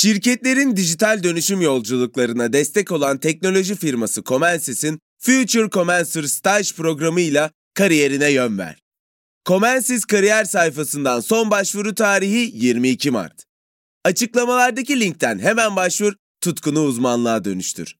Şirketlerin dijital dönüşüm yolculuklarına destek olan teknoloji firması Comensys'in Future Comencer Stage programıyla kariyerine yön ver. Comensys kariyer sayfasından son başvuru tarihi 22 Mart. Açıklamalardaki linkten hemen başvur, tutkunu uzmanlığa dönüştür.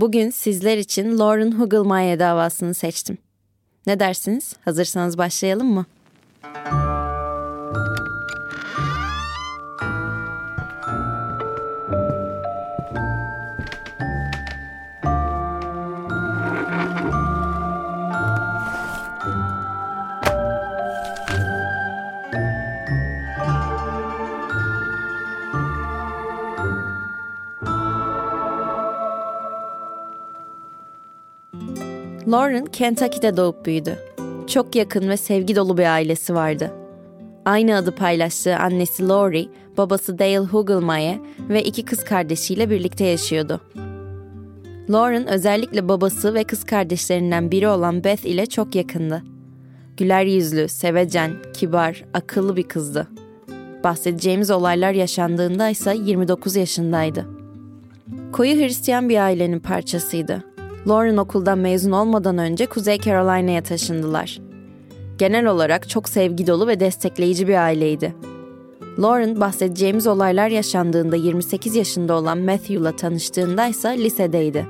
Bugün sizler için Lauren Hugelmeier davasını seçtim. Ne dersiniz? Hazırsanız başlayalım mı? Lauren Kentucky'de doğup büyüdü. Çok yakın ve sevgi dolu bir ailesi vardı. Aynı adı paylaştığı annesi Lori, babası Dale Hugelmeier ve iki kız kardeşiyle birlikte yaşıyordu. Lauren özellikle babası ve kız kardeşlerinden biri olan Beth ile çok yakındı. Güler yüzlü, sevecen, kibar, akıllı bir kızdı. Bahsedeceğimiz olaylar yaşandığında ise 29 yaşındaydı. Koyu Hristiyan bir ailenin parçasıydı Lauren okuldan mezun olmadan önce Kuzey Carolina'ya taşındılar. Genel olarak çok sevgi dolu ve destekleyici bir aileydi. Lauren bahsedeceğimiz olaylar yaşandığında 28 yaşında olan Matthew'la tanıştığında ise lisedeydi.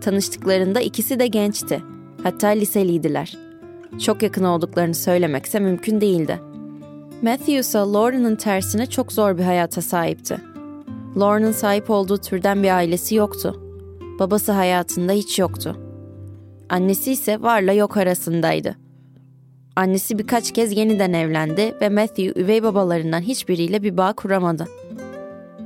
Tanıştıklarında ikisi de gençti. Hatta liseliydiler. Çok yakın olduklarını söylemekse mümkün değildi. Matthew ise Lauren'ın tersine çok zor bir hayata sahipti. Lauren'ın sahip olduğu türden bir ailesi yoktu Babası hayatında hiç yoktu. Annesi ise varla yok arasındaydı. Annesi birkaç kez yeniden evlendi ve Matthew üvey babalarından hiçbiriyle bir bağ kuramadı.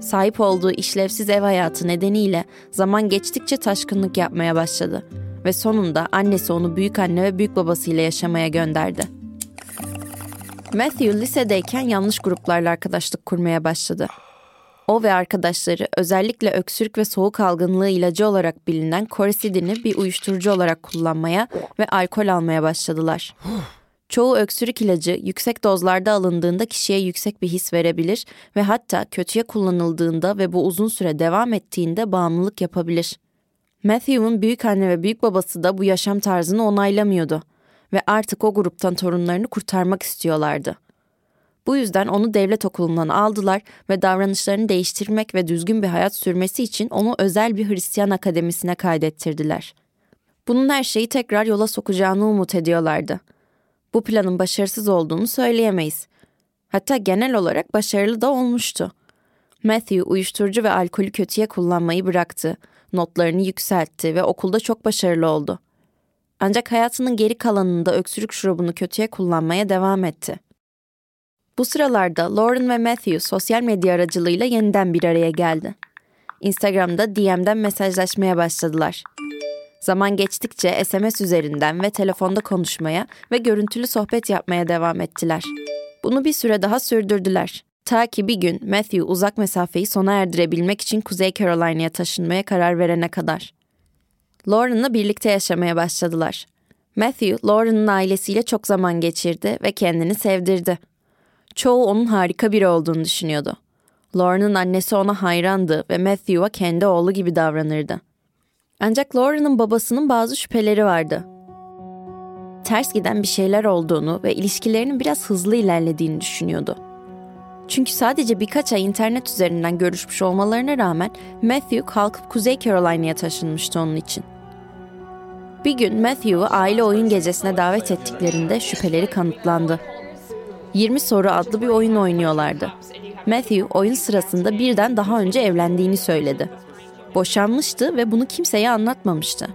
Sahip olduğu işlevsiz ev hayatı nedeniyle zaman geçtikçe taşkınlık yapmaya başladı ve sonunda annesi onu büyük anne ve büyük babasıyla yaşamaya gönderdi. Matthew lisedeyken yanlış gruplarla arkadaşlık kurmaya başladı. O ve arkadaşları özellikle öksürük ve soğuk algınlığı ilacı olarak bilinen Coricidin'i bir uyuşturucu olarak kullanmaya ve alkol almaya başladılar. Çoğu öksürük ilacı yüksek dozlarda alındığında kişiye yüksek bir his verebilir ve hatta kötüye kullanıldığında ve bu uzun süre devam ettiğinde bağımlılık yapabilir. Matthew'un büyük anne ve büyük babası da bu yaşam tarzını onaylamıyordu ve artık o gruptan torunlarını kurtarmak istiyorlardı. Bu yüzden onu devlet okulundan aldılar ve davranışlarını değiştirmek ve düzgün bir hayat sürmesi için onu özel bir Hristiyan akademisine kaydettirdiler. Bunun her şeyi tekrar yola sokacağını umut ediyorlardı. Bu planın başarısız olduğunu söyleyemeyiz. Hatta genel olarak başarılı da olmuştu. Matthew uyuşturucu ve alkolü kötüye kullanmayı bıraktı. Notlarını yükseltti ve okulda çok başarılı oldu. Ancak hayatının geri kalanında öksürük şurubunu kötüye kullanmaya devam etti. Bu sıralarda Lauren ve Matthew sosyal medya aracılığıyla yeniden bir araya geldi. Instagram'da DM'den mesajlaşmaya başladılar. Zaman geçtikçe SMS üzerinden ve telefonda konuşmaya ve görüntülü sohbet yapmaya devam ettiler. Bunu bir süre daha sürdürdüler. Ta ki bir gün Matthew uzak mesafeyi sona erdirebilmek için Kuzey Carolina'ya taşınmaya karar verene kadar. Lauren'la birlikte yaşamaya başladılar. Matthew, Lauren'ın ailesiyle çok zaman geçirdi ve kendini sevdirdi. Çoğu onun harika biri olduğunu düşünüyordu. Lauren'ın annesi ona hayrandı ve Matthew'a kendi oğlu gibi davranırdı. Ancak Lauren'ın babasının bazı şüpheleri vardı. Ters giden bir şeyler olduğunu ve ilişkilerinin biraz hızlı ilerlediğini düşünüyordu. Çünkü sadece birkaç ay internet üzerinden görüşmüş olmalarına rağmen Matthew kalkıp Kuzey Carolina'ya taşınmıştı onun için. Bir gün Matthew'u aile oyun gecesine davet ettiklerinde şüpheleri kanıtlandı. 20 soru adlı bir oyun oynuyorlardı. Matthew oyun sırasında birden daha önce evlendiğini söyledi. Boşanmıştı ve bunu kimseye anlatmamıştı.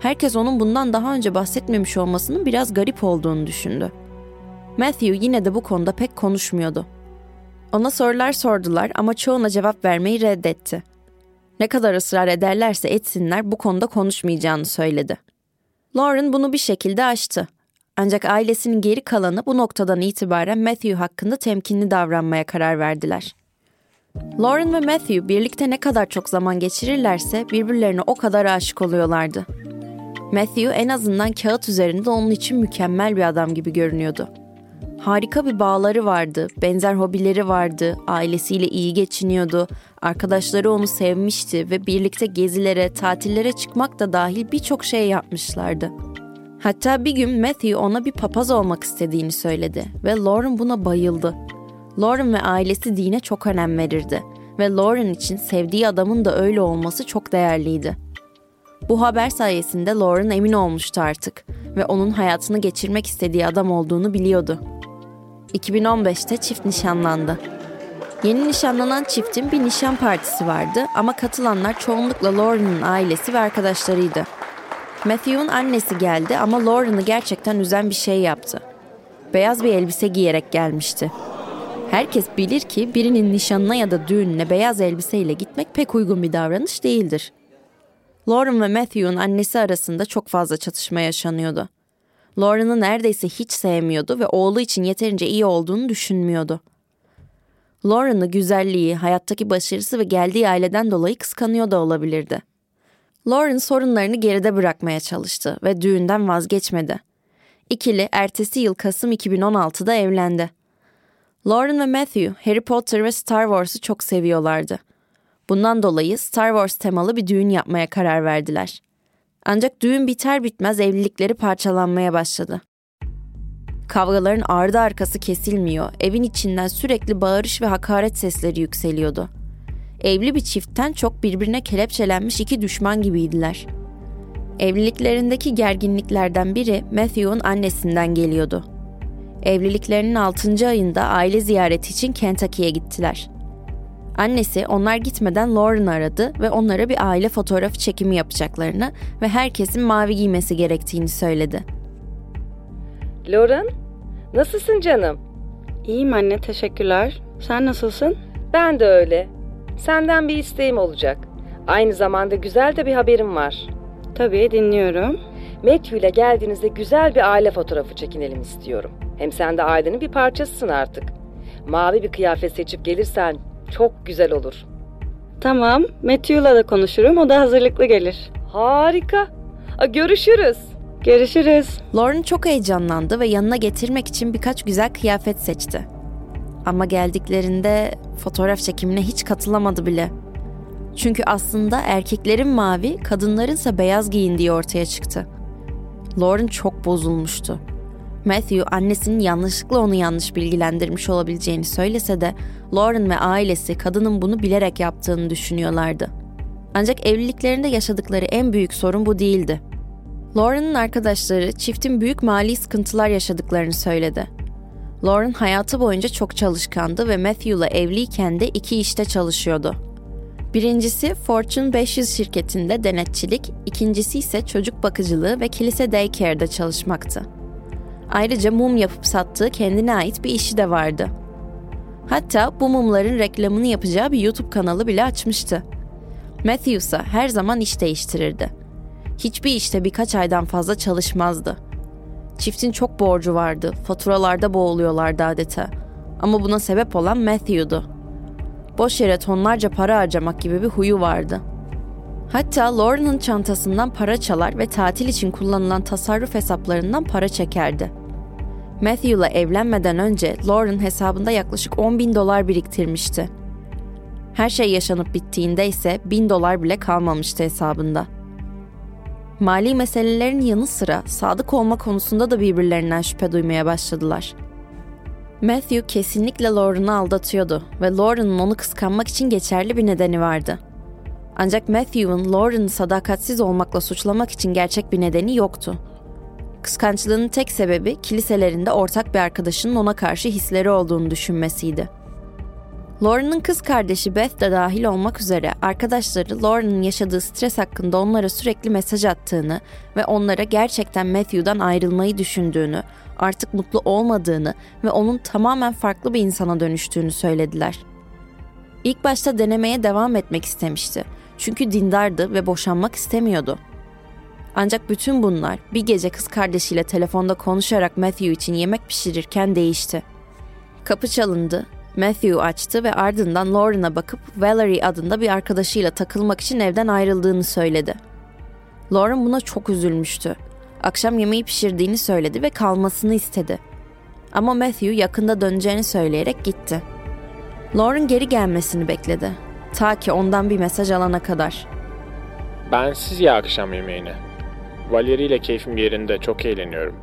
Herkes onun bundan daha önce bahsetmemiş olmasının biraz garip olduğunu düşündü. Matthew yine de bu konuda pek konuşmuyordu. Ona sorular sordular ama çoğuna cevap vermeyi reddetti. Ne kadar ısrar ederlerse etsinler bu konuda konuşmayacağını söyledi. Lauren bunu bir şekilde aştı. Ancak ailesinin geri kalanı bu noktadan itibaren Matthew hakkında temkinli davranmaya karar verdiler. Lauren ve Matthew birlikte ne kadar çok zaman geçirirlerse birbirlerine o kadar aşık oluyorlardı. Matthew en azından kağıt üzerinde onun için mükemmel bir adam gibi görünüyordu. Harika bir bağları vardı, benzer hobileri vardı, ailesiyle iyi geçiniyordu, arkadaşları onu sevmişti ve birlikte gezilere, tatillere çıkmak da dahil birçok şey yapmışlardı. Hatta bir gün Matthew ona bir papaz olmak istediğini söyledi ve Lauren buna bayıldı. Lauren ve ailesi dine çok önem verirdi ve Lauren için sevdiği adamın da öyle olması çok değerliydi. Bu haber sayesinde Lauren emin olmuştu artık ve onun hayatını geçirmek istediği adam olduğunu biliyordu. 2015'te çift nişanlandı. Yeni nişanlanan çiftin bir nişan partisi vardı ama katılanlar çoğunlukla Lauren'ın ailesi ve arkadaşlarıydı. Matthew'un annesi geldi ama Lauren'ı gerçekten üzen bir şey yaptı. Beyaz bir elbise giyerek gelmişti. Herkes bilir ki birinin nişanına ya da düğününe beyaz elbiseyle gitmek pek uygun bir davranış değildir. Lauren ve Matthew'un annesi arasında çok fazla çatışma yaşanıyordu. Lauren'ı neredeyse hiç sevmiyordu ve oğlu için yeterince iyi olduğunu düşünmüyordu. Lauren'ı güzelliği, hayattaki başarısı ve geldiği aileden dolayı kıskanıyor da olabilirdi. Lauren sorunlarını geride bırakmaya çalıştı ve düğünden vazgeçmedi. İkili ertesi yıl Kasım 2016'da evlendi. Lauren ve Matthew Harry Potter ve Star Wars'u çok seviyorlardı. Bundan dolayı Star Wars temalı bir düğün yapmaya karar verdiler. Ancak düğün biter bitmez evlilikleri parçalanmaya başladı. Kavgaların ardı arkası kesilmiyor, evin içinden sürekli bağırış ve hakaret sesleri yükseliyordu. Evli bir çiftten çok birbirine kelepçelenmiş iki düşman gibiydiler. Evliliklerindeki gerginliklerden biri Matthew'un annesinden geliyordu. Evliliklerinin 6. ayında aile ziyareti için Kentucky'ye gittiler. Annesi onlar gitmeden Lauren aradı ve onlara bir aile fotoğrafı çekimi yapacaklarını ve herkesin mavi giymesi gerektiğini söyledi. Lauren, nasılsın canım? İyiyim anne, teşekkürler. Sen nasılsın? Ben de öyle. Senden bir isteğim olacak. Aynı zamanda güzel de bir haberim var. Tabii dinliyorum. Matthew ile geldiğinizde güzel bir aile fotoğrafı çekinelim istiyorum. Hem sen de ailenin bir parçasısın artık. Mavi bir kıyafet seçip gelirsen çok güzel olur. Tamam, Matthew'la da konuşurum. O da hazırlıklı gelir. Harika. Görüşürüz. Görüşürüz. Lauren çok heyecanlandı ve yanına getirmek için birkaç güzel kıyafet seçti. Ama geldiklerinde fotoğraf çekimine hiç katılamadı bile. Çünkü aslında erkeklerin mavi, kadınlarınsa beyaz giyindiği ortaya çıktı. Lauren çok bozulmuştu. Matthew annesinin yanlışlıkla onu yanlış bilgilendirmiş olabileceğini söylese de Lauren ve ailesi kadının bunu bilerek yaptığını düşünüyorlardı. Ancak evliliklerinde yaşadıkları en büyük sorun bu değildi. Lauren'ın arkadaşları çiftin büyük mali sıkıntılar yaşadıklarını söyledi. Lauren hayatı boyunca çok çalışkandı ve Matthew'la evliyken de iki işte çalışıyordu. Birincisi Fortune 500 şirketinde denetçilik, ikincisi ise çocuk bakıcılığı ve kilise daycare'da çalışmaktı. Ayrıca mum yapıp sattığı kendine ait bir işi de vardı. Hatta bu mumların reklamını yapacağı bir YouTube kanalı bile açmıştı. Matthew ise her zaman iş değiştirirdi. Hiçbir işte birkaç aydan fazla çalışmazdı. Çiftin çok borcu vardı, faturalarda boğuluyorlardı adeta. Ama buna sebep olan Matthew'du. Boş yere tonlarca para harcamak gibi bir huyu vardı. Hatta Lauren'ın çantasından para çalar ve tatil için kullanılan tasarruf hesaplarından para çekerdi. Matthew'la evlenmeden önce Lauren hesabında yaklaşık 10 bin dolar biriktirmişti. Her şey yaşanıp bittiğinde ise bin dolar bile kalmamıştı hesabında. Mali meselelerin yanı sıra sadık olma konusunda da birbirlerinden şüphe duymaya başladılar. Matthew kesinlikle Lauren'ı aldatıyordu ve Lauren'ın onu kıskanmak için geçerli bir nedeni vardı. Ancak Matthew'un Lauren'ı sadakatsiz olmakla suçlamak için gerçek bir nedeni yoktu. Kıskançlığının tek sebebi kiliselerinde ortak bir arkadaşının ona karşı hisleri olduğunu düşünmesiydi. Lauren'ın kız kardeşi Beth de dahil olmak üzere arkadaşları Lauren'ın yaşadığı stres hakkında onlara sürekli mesaj attığını ve onlara gerçekten Matthew'dan ayrılmayı düşündüğünü, artık mutlu olmadığını ve onun tamamen farklı bir insana dönüştüğünü söylediler. İlk başta denemeye devam etmek istemişti. Çünkü dindardı ve boşanmak istemiyordu. Ancak bütün bunlar bir gece kız kardeşiyle telefonda konuşarak Matthew için yemek pişirirken değişti. Kapı çalındı Matthew açtı ve ardından Lauren'a bakıp Valerie adında bir arkadaşıyla takılmak için evden ayrıldığını söyledi. Lauren buna çok üzülmüştü. Akşam yemeği pişirdiğini söyledi ve kalmasını istedi. Ama Matthew yakında döneceğini söyleyerek gitti. Lauren geri gelmesini bekledi. Ta ki ondan bir mesaj alana kadar. Ben siz ya akşam yemeğine. Valerie ile keyfim yerinde, çok eğleniyorum.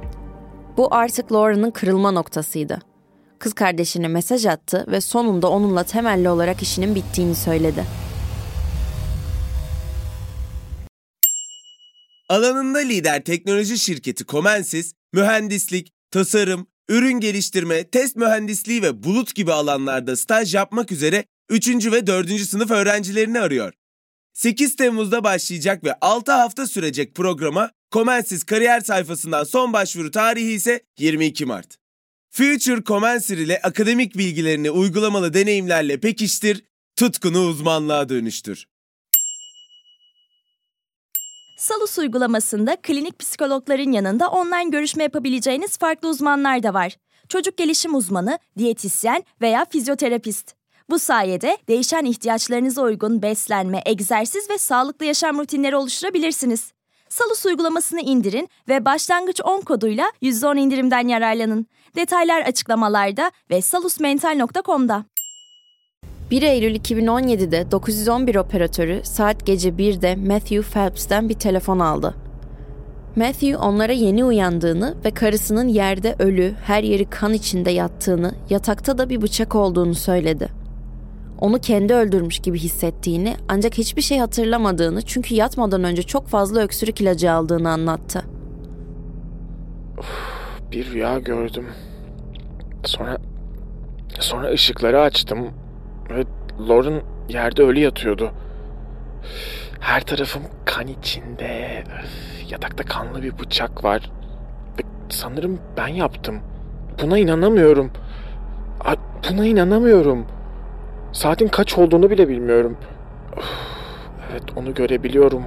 Bu artık Lauren'ın kırılma noktasıydı kız kardeşine mesaj attı ve sonunda onunla temelli olarak işinin bittiğini söyledi. Alanında lider teknoloji şirketi Comensis, mühendislik, tasarım, ürün geliştirme, test mühendisliği ve bulut gibi alanlarda staj yapmak üzere 3. ve 4. sınıf öğrencilerini arıyor. 8 Temmuz'da başlayacak ve 6 hafta sürecek programa Comensis kariyer sayfasından son başvuru tarihi ise 22 Mart. Future Commencer ile akademik bilgilerini uygulamalı deneyimlerle pekiştir, tutkunu uzmanlığa dönüştür. Salus uygulamasında klinik psikologların yanında online görüşme yapabileceğiniz farklı uzmanlar da var. Çocuk gelişim uzmanı, diyetisyen veya fizyoterapist. Bu sayede değişen ihtiyaçlarınıza uygun beslenme, egzersiz ve sağlıklı yaşam rutinleri oluşturabilirsiniz. Salus uygulamasını indirin ve başlangıç 10 koduyla %10 indirimden yararlanın. Detaylar açıklamalarda ve salusmental.com'da. 1 Eylül 2017'de 911 operatörü saat gece 1'de Matthew Phelps'ten bir telefon aldı. Matthew onlara yeni uyandığını ve karısının yerde ölü, her yeri kan içinde yattığını, yatakta da bir bıçak olduğunu söyledi. Onu kendi öldürmüş gibi hissettiğini ancak hiçbir şey hatırlamadığını çünkü yatmadan önce çok fazla öksürük ilacı aldığını anlattı. bir rüya gördüm. Sonra sonra ışıkları açtım ve Lauren yerde ölü yatıyordu. Her tarafım kan içinde. Yatakta kanlı bir bıçak var. Ve sanırım ben yaptım. Buna inanamıyorum. Buna inanamıyorum. Saatin kaç olduğunu bile bilmiyorum. Evet onu görebiliyorum.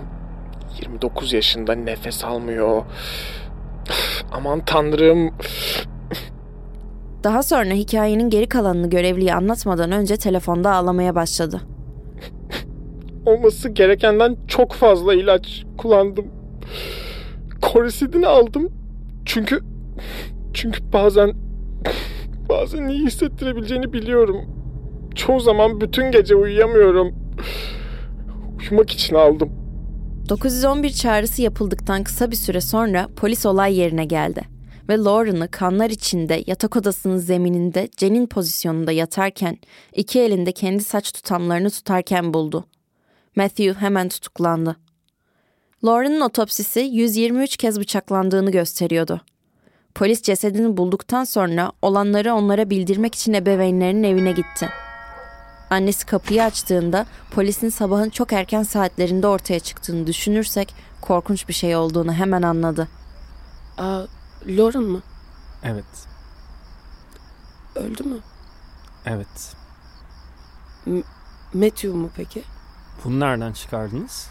29 yaşında nefes almıyor. Aman tanrım. Daha sonra hikayenin geri kalanını görevliye anlatmadan önce telefonda ağlamaya başladı. Olması gerekenden çok fazla ilaç kullandım. Korisidini aldım. Çünkü çünkü bazen bazen iyi hissettirebileceğini biliyorum. Çoğu zaman bütün gece uyuyamıyorum. Uyumak için aldım. 911 çağrısı yapıldıktan kısa bir süre sonra polis olay yerine geldi ve Lauren'ı kanlar içinde yatak odasının zemininde cenin pozisyonunda yatarken iki elinde kendi saç tutamlarını tutarken buldu. Matthew hemen tutuklandı. Lauren'ın otopsisi 123 kez bıçaklandığını gösteriyordu. Polis cesedini bulduktan sonra olanları onlara bildirmek için ebeveynlerinin evine gitti. Annesi kapıyı açtığında polisin sabahın çok erken saatlerinde ortaya çıktığını düşünürsek korkunç bir şey olduğunu hemen anladı. Aa, Lauren mı? Evet. Öldü mü? Evet. M- Matthew mu peki? Bunu nereden çıkardınız?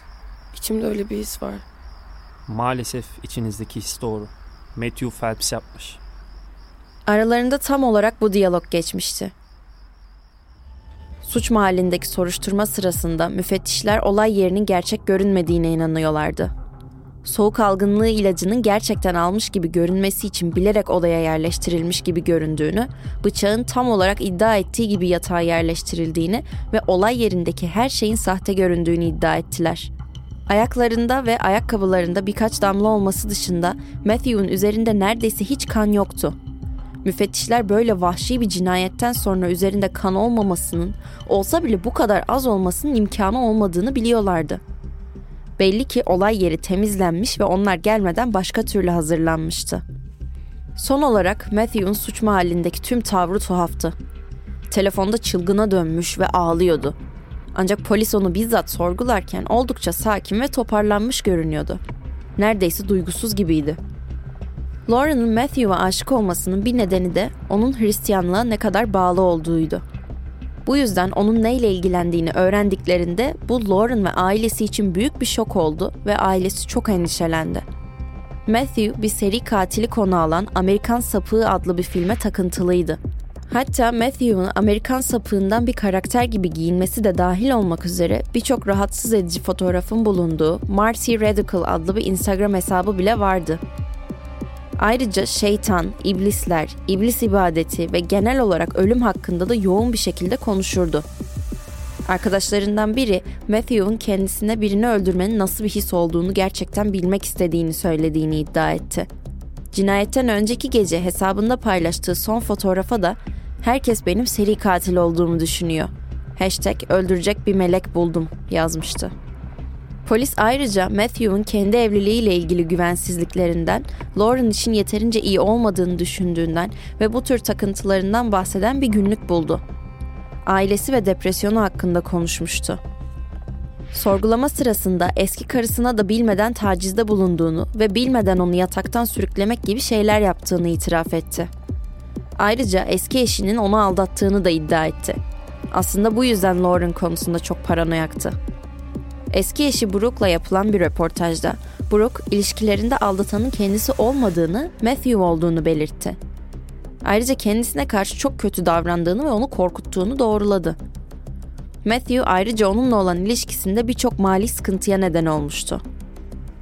İçimde öyle bir his var. Maalesef içinizdeki his doğru. Matthew Phelps yapmış. Aralarında tam olarak bu diyalog geçmişti. Suç mahallindeki soruşturma sırasında müfettişler olay yerinin gerçek görünmediğine inanıyorlardı. Soğuk algınlığı ilacının gerçekten almış gibi görünmesi için bilerek odaya yerleştirilmiş gibi göründüğünü, bıçağın tam olarak iddia ettiği gibi yatağa yerleştirildiğini ve olay yerindeki her şeyin sahte göründüğünü iddia ettiler. Ayaklarında ve ayakkabılarında birkaç damla olması dışında Matthew'un üzerinde neredeyse hiç kan yoktu. Müfettişler böyle vahşi bir cinayetten sonra üzerinde kan olmamasının, olsa bile bu kadar az olmasının imkanı olmadığını biliyorlardı. Belli ki olay yeri temizlenmiş ve onlar gelmeden başka türlü hazırlanmıştı. Son olarak Matthew'un suç mahallindeki tüm tavrı tuhaftı. Telefonda çılgına dönmüş ve ağlıyordu. Ancak polis onu bizzat sorgularken oldukça sakin ve toparlanmış görünüyordu. Neredeyse duygusuz gibiydi. Lauren'ın Matthew'a aşık olmasının bir nedeni de onun Hristiyanlığa ne kadar bağlı olduğuydu. Bu yüzden onun neyle ilgilendiğini öğrendiklerinde bu Lauren ve ailesi için büyük bir şok oldu ve ailesi çok endişelendi. Matthew bir seri katili konu alan Amerikan Sapığı adlı bir filme takıntılıydı. Hatta Matthew'un Amerikan sapığından bir karakter gibi giyinmesi de dahil olmak üzere birçok rahatsız edici fotoğrafın bulunduğu Marcy Radical adlı bir Instagram hesabı bile vardı. Ayrıca şeytan, iblisler, iblis ibadeti ve genel olarak ölüm hakkında da yoğun bir şekilde konuşurdu. Arkadaşlarından biri Matthew'un kendisine birini öldürmenin nasıl bir his olduğunu gerçekten bilmek istediğini söylediğini iddia etti. Cinayetten önceki gece hesabında paylaştığı son fotoğrafa da herkes benim seri katil olduğumu düşünüyor. Hashtag öldürecek bir melek buldum yazmıştı. Polis ayrıca Matthew'un kendi evliliğiyle ilgili güvensizliklerinden, Lauren için yeterince iyi olmadığını düşündüğünden ve bu tür takıntılarından bahseden bir günlük buldu. Ailesi ve depresyonu hakkında konuşmuştu. Sorgulama sırasında eski karısına da bilmeden tacizde bulunduğunu ve bilmeden onu yataktan sürüklemek gibi şeyler yaptığını itiraf etti. Ayrıca eski eşinin onu aldattığını da iddia etti. Aslında bu yüzden Lauren konusunda çok paranoyaktı. Eski eşi Brooke'la yapılan bir röportajda Brooke ilişkilerinde aldatanın kendisi olmadığını, Matthew olduğunu belirtti. Ayrıca kendisine karşı çok kötü davrandığını ve onu korkuttuğunu doğruladı. Matthew ayrıca onunla olan ilişkisinde birçok mali sıkıntıya neden olmuştu.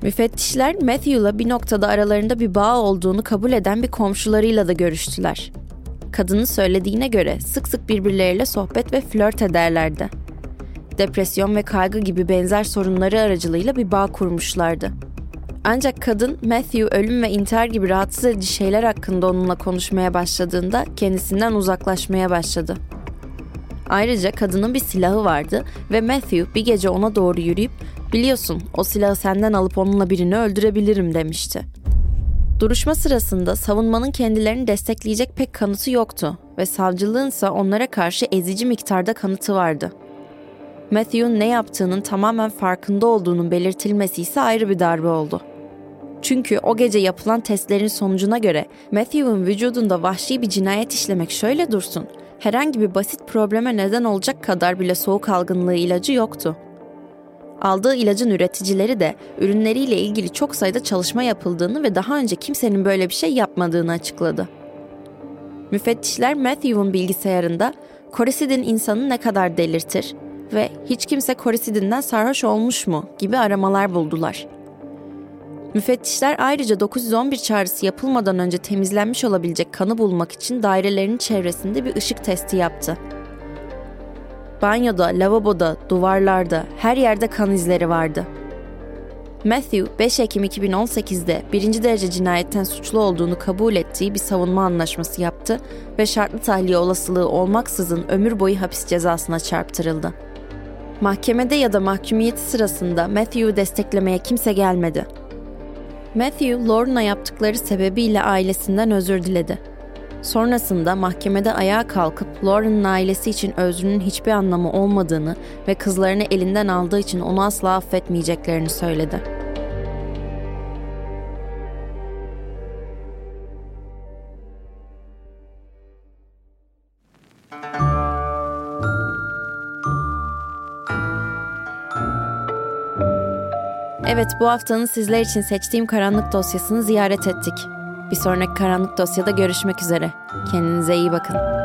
Müfettişler Matthew'la bir noktada aralarında bir bağ olduğunu kabul eden bir komşularıyla da görüştüler. Kadının söylediğine göre sık sık birbirleriyle sohbet ve flört ederlerdi. Depresyon ve kaygı gibi benzer sorunları aracılığıyla bir bağ kurmuşlardı. Ancak kadın Matthew ölüm ve intihar gibi rahatsız edici şeyler hakkında onunla konuşmaya başladığında kendisinden uzaklaşmaya başladı. Ayrıca kadının bir silahı vardı ve Matthew bir gece ona doğru yürüyüp biliyorsun o silahı senden alıp onunla birini öldürebilirim demişti. Duruşma sırasında savunmanın kendilerini destekleyecek pek kanıtı yoktu ve savcılığın ise onlara karşı ezici miktarda kanıtı vardı. Matthew'un ne yaptığının tamamen farkında olduğunun belirtilmesi ise ayrı bir darbe oldu. Çünkü o gece yapılan testlerin sonucuna göre Matthew'un vücudunda vahşi bir cinayet işlemek şöyle dursun, herhangi bir basit probleme neden olacak kadar bile soğuk algınlığı ilacı yoktu. Aldığı ilacın üreticileri de ürünleriyle ilgili çok sayıda çalışma yapıldığını ve daha önce kimsenin böyle bir şey yapmadığını açıkladı. Müfettişler Matthew'un bilgisayarında korisidin insanı ne kadar delirtir ve hiç kimse korisidinden sarhoş olmuş mu gibi aramalar buldular. Müfettişler ayrıca 911 çağrısı yapılmadan önce temizlenmiş olabilecek kanı bulmak için dairelerin çevresinde bir ışık testi yaptı. Banyoda, lavaboda, duvarlarda, her yerde kan izleri vardı. Matthew, 5 Ekim 2018'de birinci derece cinayetten suçlu olduğunu kabul ettiği bir savunma anlaşması yaptı ve şartlı tahliye olasılığı olmaksızın ömür boyu hapis cezasına çarptırıldı. Mahkemede ya da mahkumiyeti sırasında Matthew'u desteklemeye kimse gelmedi. Matthew, Lorna yaptıkları sebebiyle ailesinden özür diledi. Sonrasında mahkemede ayağa kalkıp Lauren'ın ailesi için özrünün hiçbir anlamı olmadığını ve kızlarını elinden aldığı için onu asla affetmeyeceklerini söyledi. Evet bu haftanın sizler için seçtiğim karanlık dosyasını ziyaret ettik. Bir sonraki karanlık dosyada görüşmek üzere. Kendinize iyi bakın.